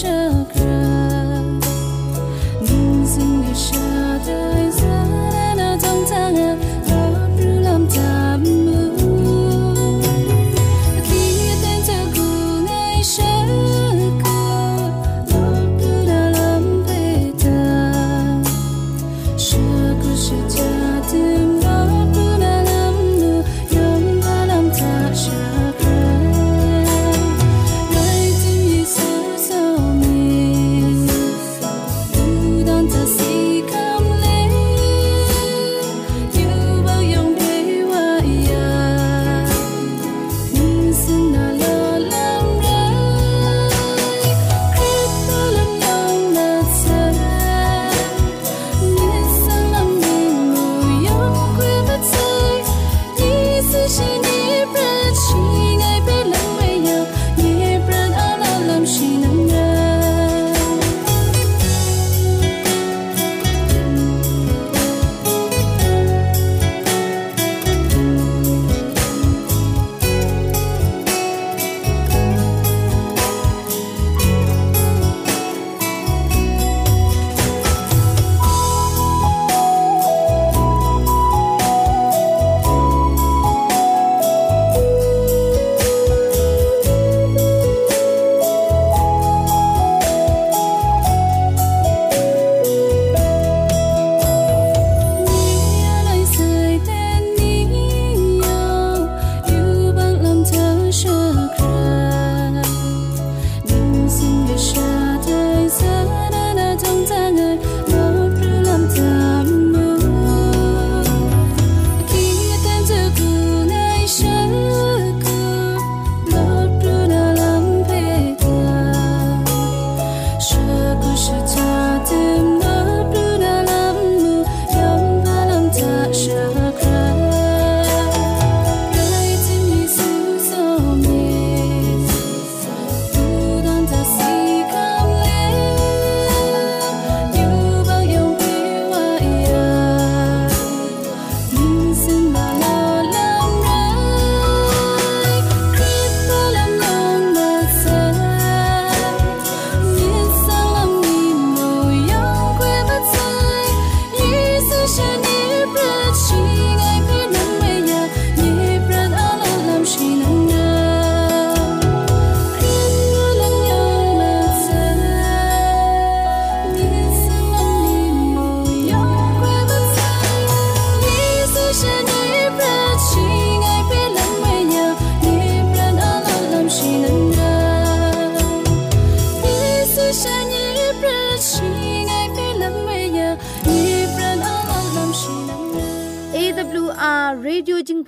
chakra, losing the shadow.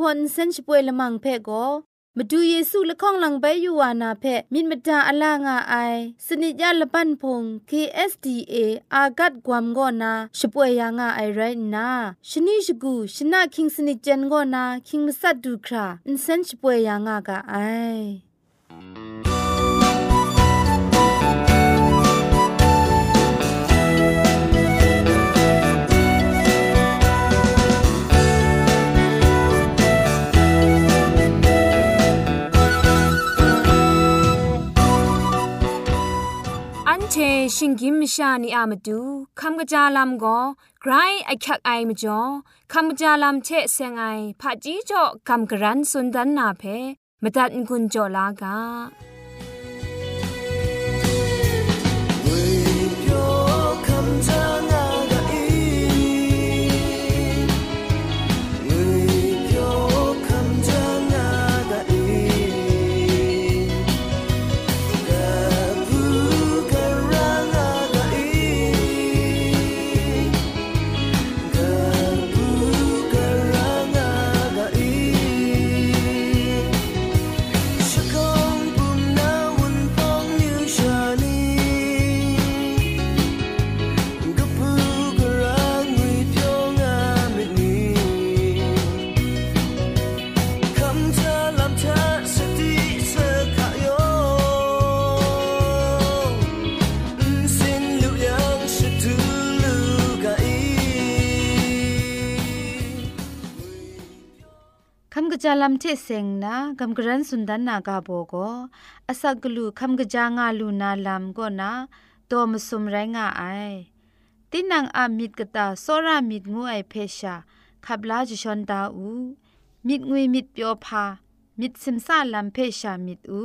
อนเซนช่วยละมังเพ่ก็มาดูเยซูละข้องหลังใบยูวานาเพ่มินมดาอลางาไอสนิจยาละปันพง KSDA อากัดกวมก็นาช่วยยังาไอไรนาชนิชกูชนะคิงสนิจเจนก็นาคิงมัสัดดูคราอินเซนช่วยยังากาไอ ชชิงกิมชานีอามาดูคำกระจาลำก็ไกรไอคักไอมาจ่อคำกระจาลำเชเซงไอผาจีจ่อคำกระรันสุนดันนาเพมาตัดกุญจ่อลากา กจาลัมเทเซงนากัมกรันสุนดันนากาโบโกอาศักลูคัมกจางาลูนาลัมก็นาโตมสุมไรงาไอตินังอามิดกตาโซรามิดงูไอเพชาขับลาจิชอนดาอูมิดงุยมิดเปียวพามิดซิมซาลัมเพชามิดอู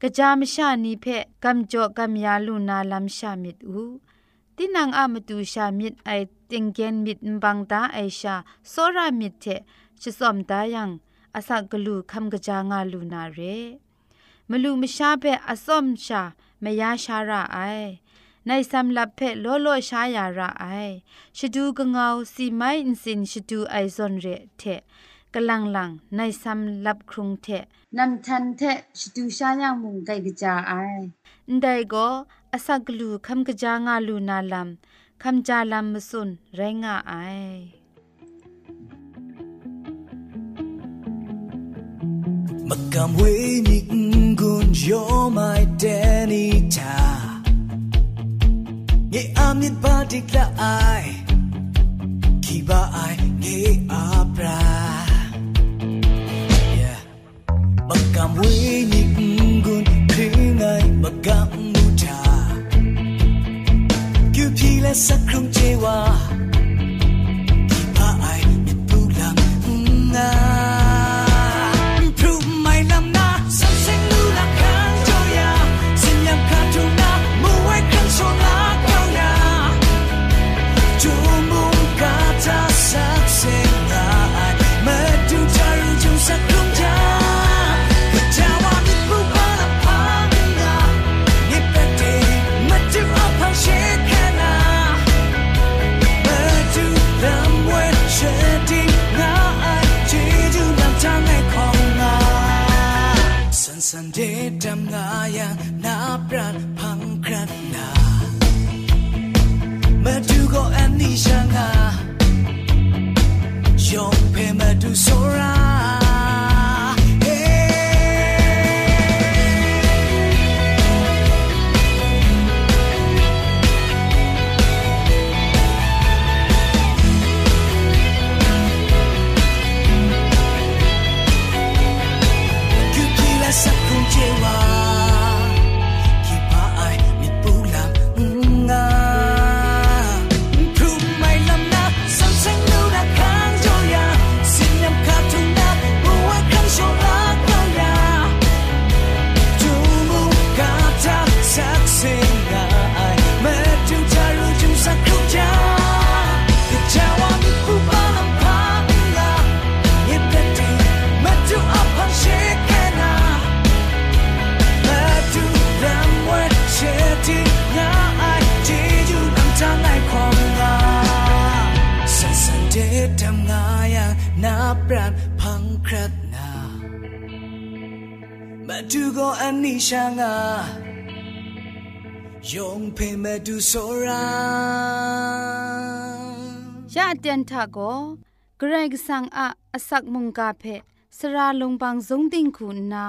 กะจามชานีเพกัมจ่อกัมยาลูนาลัมชามิดอูตินังอามตูชามิดไอติงเกนมิดบังตาไอชาโซรามิดเท ชิสอมตายังอาศักลูคำกะจางาลูนาเรมลูมชาเพอสอมชามยาชาระไอในสำลับเพโลโลชายาระไอชดูกงเอาสีไม้อินสินชดูไอซอนเรเทกลังลังในสำลับครุงเทนำทันเทชดูชายังมุงไกกะจาไอได้ก็อาศักลูคำกะจางาลูนาลัมคำจาลัมมสุนไรงาไอ Magkamwinig kunjo may tenita Ngay amit patikla ay Kiba ay ngay apra yeah. là kun kringay magkamuta Kupila khi ba ai Kiba ay itulang ngang ยงเพเมดูโซราชาเตียนทาโกเกรกสังอาอสักมุงกาเพสราลงบางสงติงคุณนา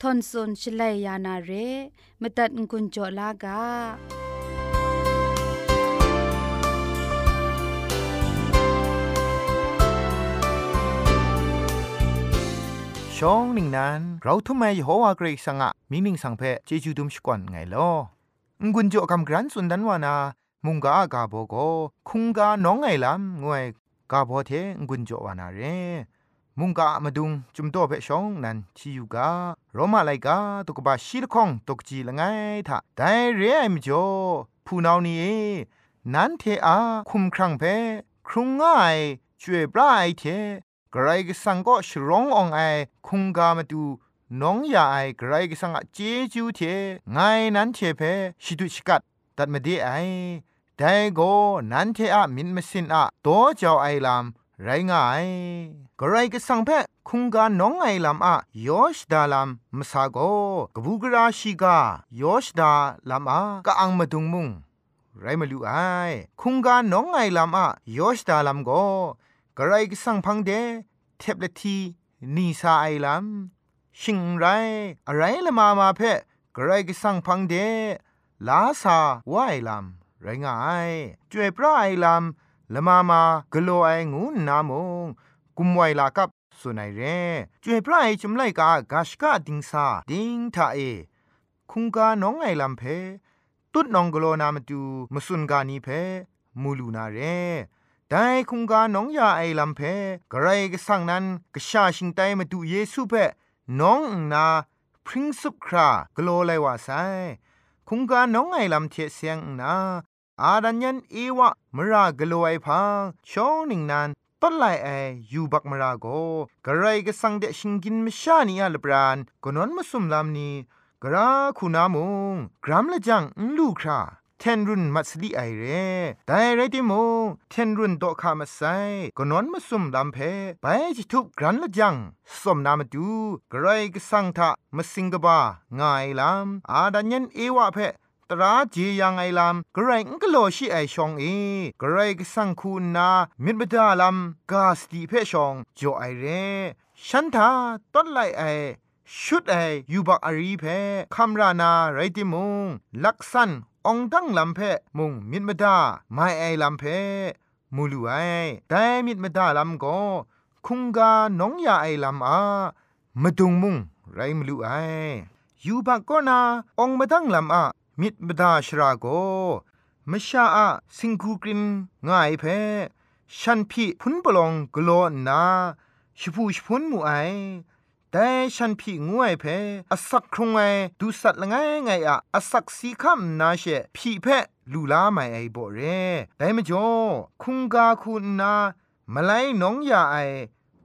ทอนซนชลัยยานาเรมตัดงุนจอลากาช่องหนึ่งนั้น เราทุ่มไมโหวเกรกสังอะมีหนึ่งสังเพจจูดุมชกวนไงลอ งุนโจกำกรันสุนดันวานา มุงกากาโบโกคุงกาน้องไงลำงวยกาโบเทงุนโจวานาเรมุงกามาดุงจุมโตเพชองนันชิยูกาโรมาไลกาตุกบาชิลคองตกจีละไงทะไดเรไอมจ่อผู้นานี้นั้นเทอาคุมครั้งเพครุงง่ายช่วยปลายเทกรกสังก็ชรององไอคุงกามาดู น้องยาไอกรกสังอเจจูเทไงนั้นเทเพชิดุชกัดตัดมาดีไอแต่ก็นั้นเทอะมินมสินอะโตเจ้าไอลามไรง่ายกรกสังเพคุงกาน้องไอลามอะยอชดาลามมสาโกกบูกราชิกายอชดาลามอะกะอังมาดุงมุงไรมาลูไอคุงกาน้องไอลามอะยอชดาลามโกกระไรก็สั่งพังเดเทบเลทีนีซาไอลัม ชิงไรอะไรละมามาเพะกระไรก็สั่งพังเดลาซาวไอลัมไรงายจวยพระไอลัมละมามากโลไองูนามงกุมไวลากับสุนัยเรจวยพระไอจุมไลกากาชกาดิงซาดิงทาเอ คุงกาน้องไอลำเพตุดนองกโลนามาดูมสุนกานีเพมูลูนาเรแต่คุงกาน้องยาไอลำเพกระไรก็สั่งนั้นกชาชิงไตมาดูเยซูเพ น้องนาพริ้งสุบครากโลไลว่าไซคุงกาน้องไอลำเทเสียงนาอาดันยันเอวะมรากโลไอพังช่องหนึ่งนั้นต้นไลไอยูบักมราโกกระไรก็สังเดชิงกินมชานีอาลบรานกนวนมาสุมลำนี้กราคุณามุงกรัมละจังลูครา เทนรุนมัสลีไอเรแต่ไรติโมเทนรุนโตคามาไซกนอนมาซุมลำเพไปจิทุบกรันละจังสมนามาดูกรก็สังทะมาสิงกบาง่ายลำอาดันยันเอวะเพตราเจียังไอลำกระไรงกโลชิไอชองเอกระไรก็สังคูนามิดบดาลำกาสติเพชองจอไอเรฉันทาต้นไลไอชุดไอยูบักอารีเพคำรานาไรติมุงลักษัน องตั้งลำเพมุงมิดมดาไม่ไอลำเพมูลูไอแต่มิดมดาลำก็คุงกาน้องยาไอลำอามาดุงมุงไรมลูไออยู่บักก็นาองมาตั้งลำอามิดมดาชราโกมชาอาสิงคูกรินง่ายเพฉันพี่พุนปลองกลอนาชิพูชพุนมูไอ แต่ฉันพี่งวยเพอสักครงไงดูสัตละไงไงอะอสักสีคำนาเชพี่เพลูลาไม่ไอบ่เร่แต่มจ่อคุงกาคุณนามาไลน้องยาไอ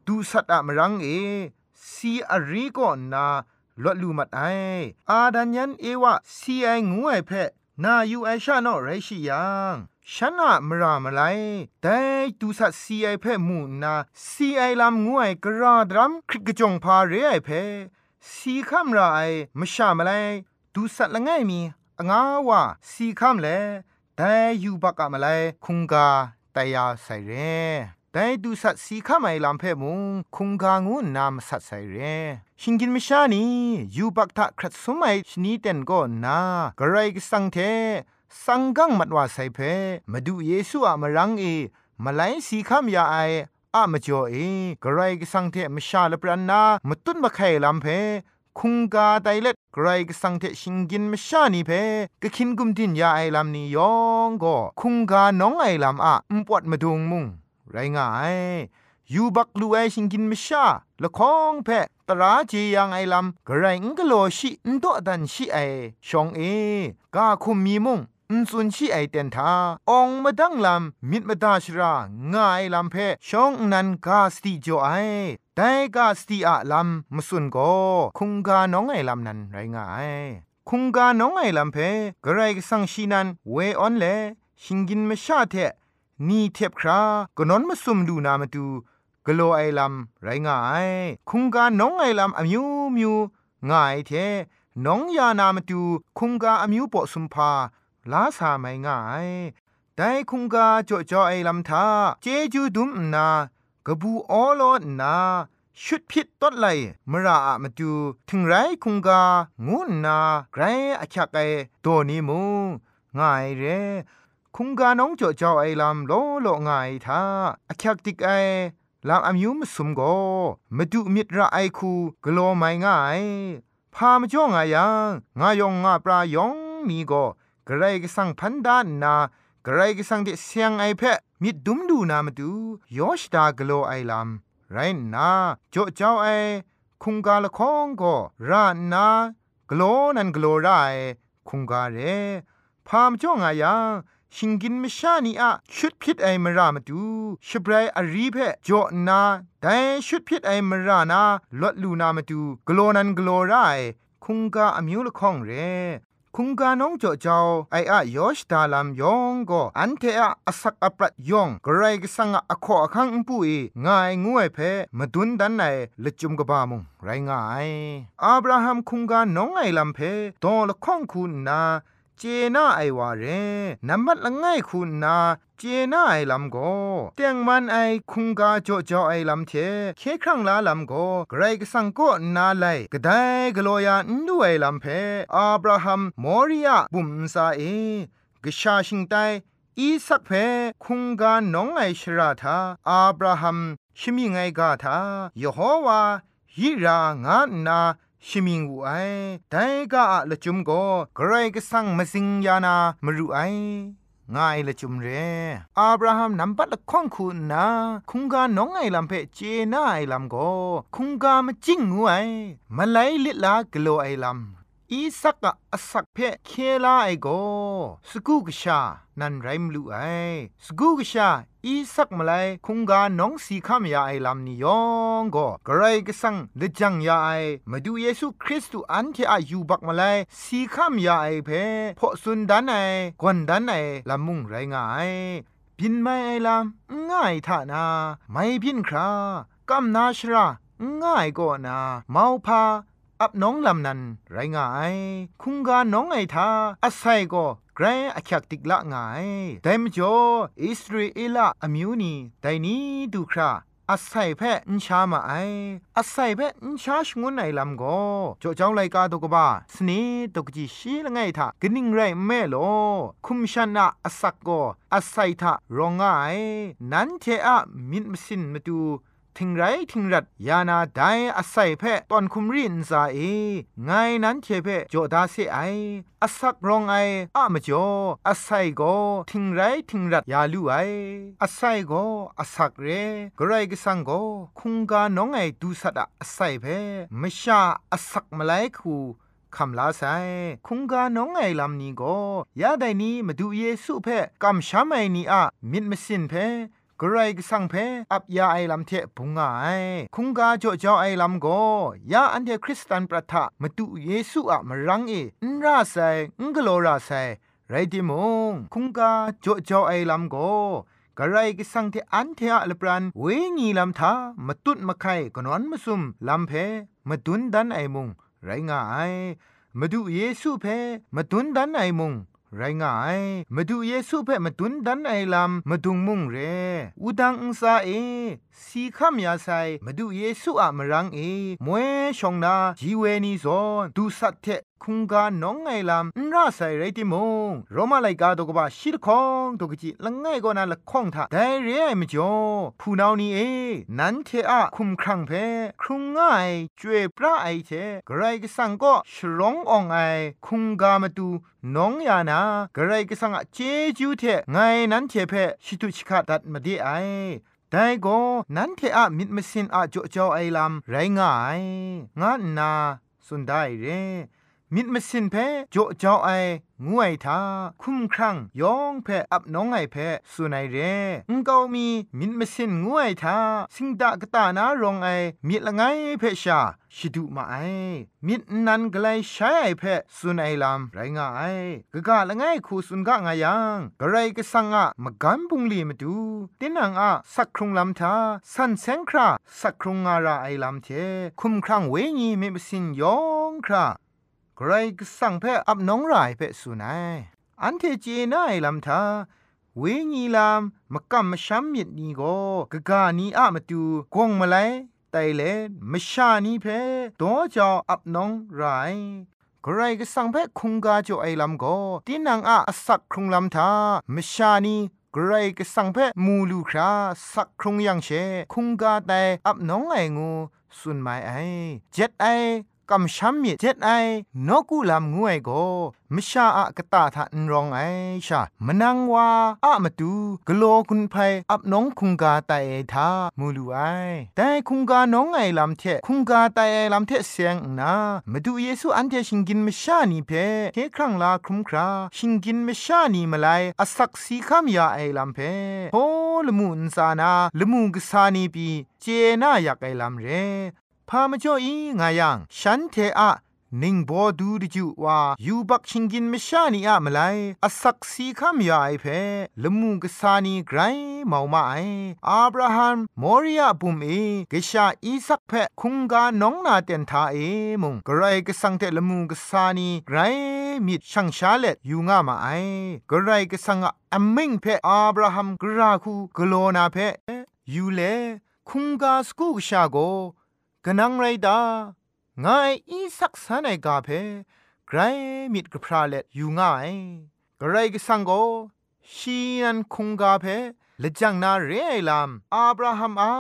ดูสัตอะมรังเอสีอรีก็นนาลวดลูมัดไออาดันยันเอวะสีไองวยเพนายูไอชาโนไรชิยัง ฉันอะมรามไลแต่ดูสัตซีไอเพ่มูนาซีไอลำงวยกระดรัมคริกจงพาเรไอเพ่สีคำไรมชามไลดูสัตละไงมีงาวะสีคำเลแต่อยู่บักอะมาไลคุงกาตายาใส่เรแต่ดูสัตสีข้าไม่ลำเพ่มุงคุงกางูนามสัตใส่เรชิงกินมิชานียูบักทะครัดสมัยชนีเต็นก็นากระไรก็สังเท สังกังมัดว่าไซเพมาดูเยซูอะมารังเอมาไลสีคำยาไออะมาจ่อเอกระไรก็สังเทมชาลปรันนามาตุนมาไข่ลำเพคุงกาไตเล็ดกรก็สังเทชิงกินมชานีเพก็คินกุมดินยาไอลำนี้ยองก็คุงกาน้องไอลำอะอุปวดมาดุงมุงไรง่ายยูบักลูไอชิงกินมชาละคองเพตราเจียังไอลำกระไรงกโลชินโตดันชิไอชองเอกาคุมมีมุง อุนสุนชีไอเตนทาองมาดังลำมิดมาดาชรางายลำเพช่องนันกาสติจ่อไอแต่กาสติอะลำมสุนโกคุงกาน้องไอลำนันไรงายคุงกาน้องไอลำเพกระไรก็สังชีนันเวออนเลชิงกินมาชาเทนี่เทบครากนอนมาซุมดูนามาดูกโลไอลำไรงายคุงกาน้องไอลำอมิวมิวง่ายเทน้องยานามาดูคุงกาอมิวปอสุมพา ลาสาไม่ง่ายแต่คุงกาจ่อจ่อไอลำทาเจจูดุมนากระบูออโลนาชุดพิษต้นไลมราอะมาดูถึงไรคุงกางูนาไกรอคักไอตัวนี้มูง่ายเรคุงกาน้องจ่อจ่อไอลำโลโลง่ายทาอคักติกไอลำอายุมสุมโกมาดูมิตรไอคูกลัวไม่ง่ายพามจ่องายังงายองงาปลายองมีโก กระไรก็สั่งพันดานนากระไรก็สั่งเดเสียงไอเพะมิดดุมดูนามาดูยอชดากโลไอลำไรนาโจเจ้าไอคุงกาละคองก็รานากโลนันกโลไรคุงกาเรพามจ่องอายังชิงกินมชานีอะชุดพิษไอมรามาดูชบรายอรีเพะจ่อนาแต่ชุดพิษไอมรานาลดลูนามาดูกโลนันกโลไรคุงกาอมิวละคองเร คุงกาน้องจ่อเจ้าไออะยอชดาลามยองก็อันเทอะอสักอปรัดยองกระไรก็สังอะขออคังอุปุยง่ายงวยเพมาดุนดันไหนละจุมกบามุงไรง่ายอับราฮัมคุงกาน้องไอลำเพตอละข้องคุณนา เจน่าไอวาเรนัมบัดละง่ายคุณนาเจน่าไอลำโกเตียงมันไอคุงกาจ่อจ่อไอลำเทเคครั้งลาลำโกไกรกสังก็นาไลกะไดกลัวยานดูไอลำเพอับราฮัมมอริยาบุมซาเอกชาชิงไตอีสักเพคุงกาน้องไอชราธาอับราฮัมชิมิไงกาทายโฮวาฮิรางานนา ชิมิงอูไอแต่ก็ละจุมก็ใครก็สั่งมาสิงยานามรู้ไอง่ายละจุมเรอับราฮัมนำปัดละข้องคุณนะคุงกาน้องไอลำเพเจน่าไอลำก็คุงกามาจิ้งงูไอมาไลลิลากโลไอลำอีสักกะอสักเพเคลาไอโกสกุกชา นันไรมลูไอสกุกชา อีสักมาไลคุงกาน้องสีข้ามยาไอลำนิยองก็กระไรก็สังเลจังยาไอมาดูเยซูคริสต์อันที่อายุบักมาไลสีข้ามยาไอเพพอสุนดันไอกวนดันไอลำมุงไรงายพินไม่ไอลำง่ายท่านา ไม่พินครากำนาชราง่ายก็นา เมาพาอับน้องลำนันไรงาย คุงกาน้องไอทาอาศัยก็ กรอคักติกละง่ายแต่มจ่ออิสราเอลอมิวนีแต่นี้ดูคราอาศัยแพ่อินชามาไออาศัยแพ่อินชาชงวนไหนลำกจ่อเจ้าไรกาตกบ้าสนีตกจีชีละไงทากนิ่งไรแม่โลคุมชนะอาศักโกอาศัยทารองไงนั้นเทอะมินมสินมาดู ทิงไรทิงรัดยานาไดอาศัยเพะตอนคุมรินซาเอไงนั้นเทเพะโจดาเซไออาศักรองไออะมจ่ออาศัยโกทิงไรทิงรัดยาลูไออาศัยโกอาศักเรกไรกสังโกคุงกาน้องไอดูสัดอาศัยเพมชาอาศักมาไลคูคำลาไซคุงกาน้องไอลำนี้ก็ยาไดนี้มาดูเยซูเพกำช้ำไอนี้อะมิดมสินเพ กรายสังเพอับยาไอลำเทพุงไอคุงกาจ่อจ่อไอลำโกยาอันเทคริสตันประทะมาตุเยซูอะมรังเออนราไซงกโลราไซไรดิมงคุงกาจ่อจ่อไอลำโกกระไรก็สังเทอันเทอะลปรันเวงีลำทามาตุดมาไข่กนอนมาซุมลำเพมาดุนดันไอมุงไรงายมาดูเยซูเพมาดุนดันไอมุง ไรง่ายมาดูเยซูเพ่มาตุนดันไอลำมาดุงมุงเรอุดังอุซาเอสีขามยาไซมาดูเยซูอะมรังเอมวยชองนาจีเวนีซอนดูสัตเท คุงกาน้องไงลำนราใส่ไรติมงโรมาไลกาตกบะชิดคองตกจิละง่ายก็นาละข้องทาแต่เรียมจ่อผู้นาวนี้เอ นันเทอะคุมครังเพครุงง่ายจวยพระไอเทกรก็สังก็ฉลองอองไอ คุงกามาดูน้องยานากระไรก็สังเจจูเทไงนั้นเทเพชิตุชิกาดัดมาดีไอแต่ก็นั้นเทอะมิดมสินอะจ่อจ่อไอลำไรง่าย งานนาสุดได้เร มิดมสินเพจ่อจ่อไองวยทาคุ้มครั่งยองเพอับน้องไอเพสุนัยเรงกามีมิดมสินงวยทาสิงดากตานารองไอมิดละไงเพชาชิดุมาไอมิดนันกไลใช้ไอเพสุนัยลำไรงาไอกะกะละไงคูสุนกะงายังกะไรกะสังอะมะกันปุงลีมาดูตินังอะสักครุงลำทาสันเซงคราสักครุงงาราไอลำเทคุ้มครั่งเวญีมิมสินยองครา ใครก็สั่งเพ่อับน้องรายเพ่สุนัยอันเทเจน่ายลำทาเวญีลามมกำมช้ำมิดนี้ก็กะกานีอะมาตูกงมาไลไตเลมชานีเพตัวจออับน้องไรใครก็สั่งเพ่คุงกาจ่อไอลำก็ตีนังอะสักครุงลำทามชานีกรก็สังเพมูลูคราสักครุงยังเช คุงกาแต่อับน้องไองู สุนไมไอเจ็ดไอ กำช้ำมีเจ็ดไอนกูลำงวยโกมชาอะกะตาทะนรองไอชามนังวาอะมาตูกโลคุณไพอับน้องคุงกาไตทามูลูไอแต่คุงกาน้องไอลำเทคุงกาไตลำเทเสียงนามาดูเยซูอันเทชิงกินมชานีเพเคครั้งลาครุมคราชิงกินมชานีมาไลอสักสีคำยาไอลำเพโฮละมุนซานาละมุงกษานีปีเจนาอยากไอลำเร พามาจ่ออีงายังฉันเทอะนิ่งบอดูดิจูว่ายูบักชิงกินไม่ชานีอะมาไลอสักสีคำยาไอเพละมุงกษานีไกรเมามาไออับราฮัมมอริยาบุมเอกชาอีสักเพคุงกาน้องนาเตนทาเอมุงกไรกสังเตละมุงกษานีไกรมิดช่างชาเลตยูงามาไอกไรกสังอะอมิงเพอับราฮัมกราคูกโลนาเพยูเลคุงกาสกูกชาโก กนังไรดาง่ายอีสักสันไอกาเพไกรมิดกพราเล็ดอยู่ง่ายกไรก็สังโกชีนันคุงกาเพละจังนาเรไอลามอับราฮัมอา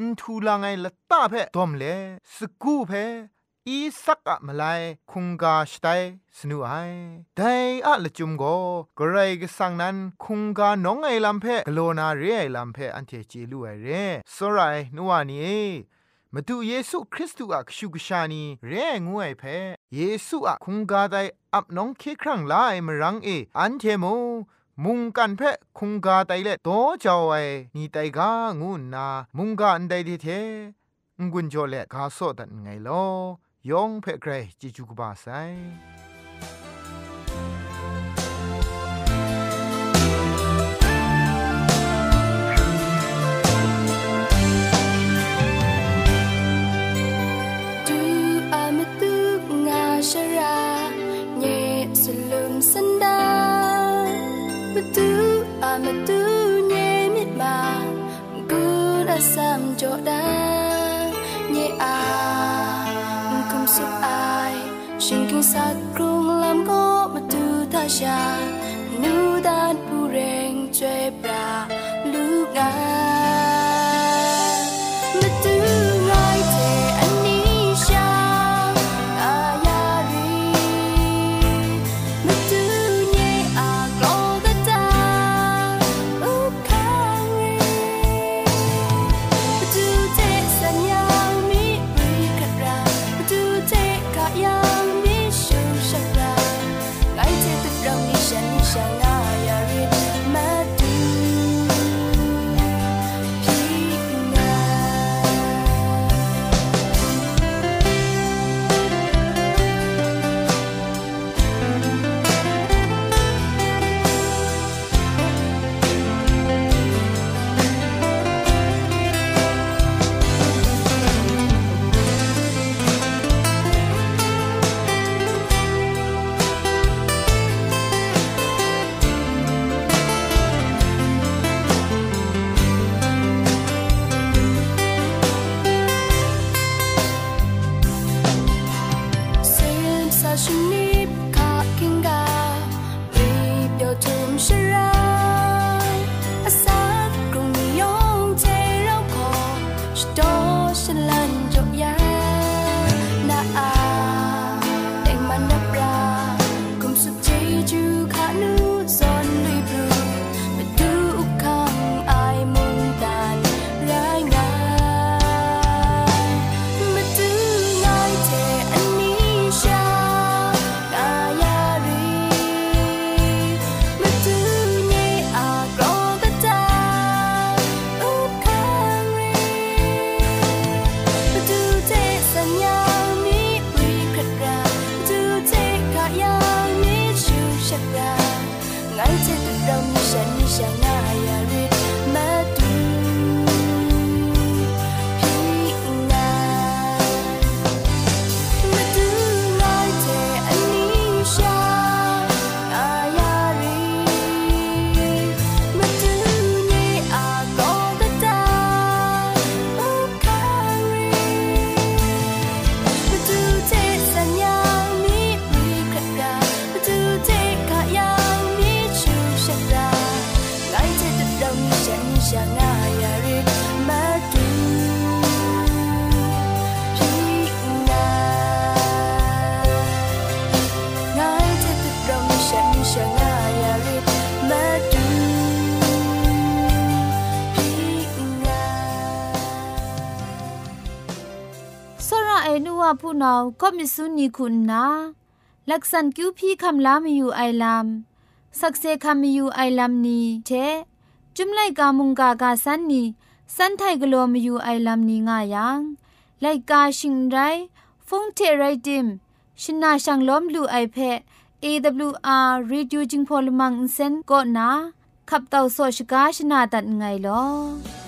นทูลางไงละตาเพดอมเลสกูเพอีสักอะมาไลคุงกาสไตสนุไอไดอะละจุมโกกระไรก็สังนั้นคุงกาน้องไอลำเพกโลนาเรไอลำเพอันเทจีลูไอเรสไรนัวนี่ มาดูเยซูคริสต์อะกชูกชานีเรงวยเพเยซูอะคุงกาไดอับน้องเคครั้งลายมรังเออันเทโมมุงกันเพคุงกาไตเล่โตจาวไอนี่ไตกางูนา มุงกันไดดิเทงุนโจเล่กาโซดันไงลอยองเพ่เกรจิจุกบาไซ mà metu nye mít ma ku đã xăm chỗ đã nye a không sup ai. Shin sát sat làm lam mà metu ta sha nu dan pu reng chwe pra ผู้นาก็มิสุนีคุณนาลักษันกิวพี่คำลามีอยู่ไอลัมสักเซคำมีอยู่ไอลัมนี้เทจุมไลกามุงกากาสันนีสันไทกลัวมีอยู่ไอลัมนี้ง่ายังไลกาชิงไรฟงเทไรดิมชินาชังล้อมลูไอเพะ AWR Reducing Polymer Insen ก็นาขับเต่าโซชกาชนาตัดไงลอ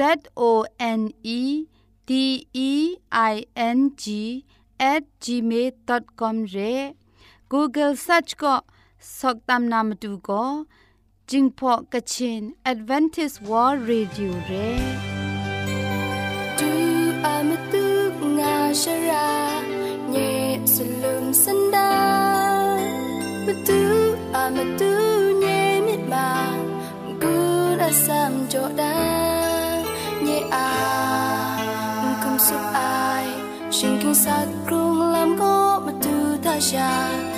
Z O N E T E I N G at gmail.com re. Google search ko soktam namatu ko jingpo kachin Adventist World Radio re. Tu amatu nga shara nye sulum sanda Mutu amatu nye mitma Good asam jordan សុខអាយជាងគេសាត់គ្រឿងឡាំក៏មកទូតាជា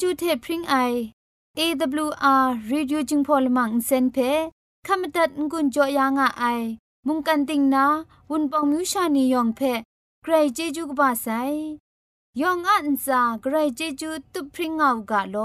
จูเทพริงไออ AWR Radio จึงพอลมังเซนเพขมตัดงุนจอยางอ้ายมุงกันติงนาวุนปองมิวชานียองเพไกรเจจูกบาไซยองอันซาไกรเจจูตุพริงเอากาโล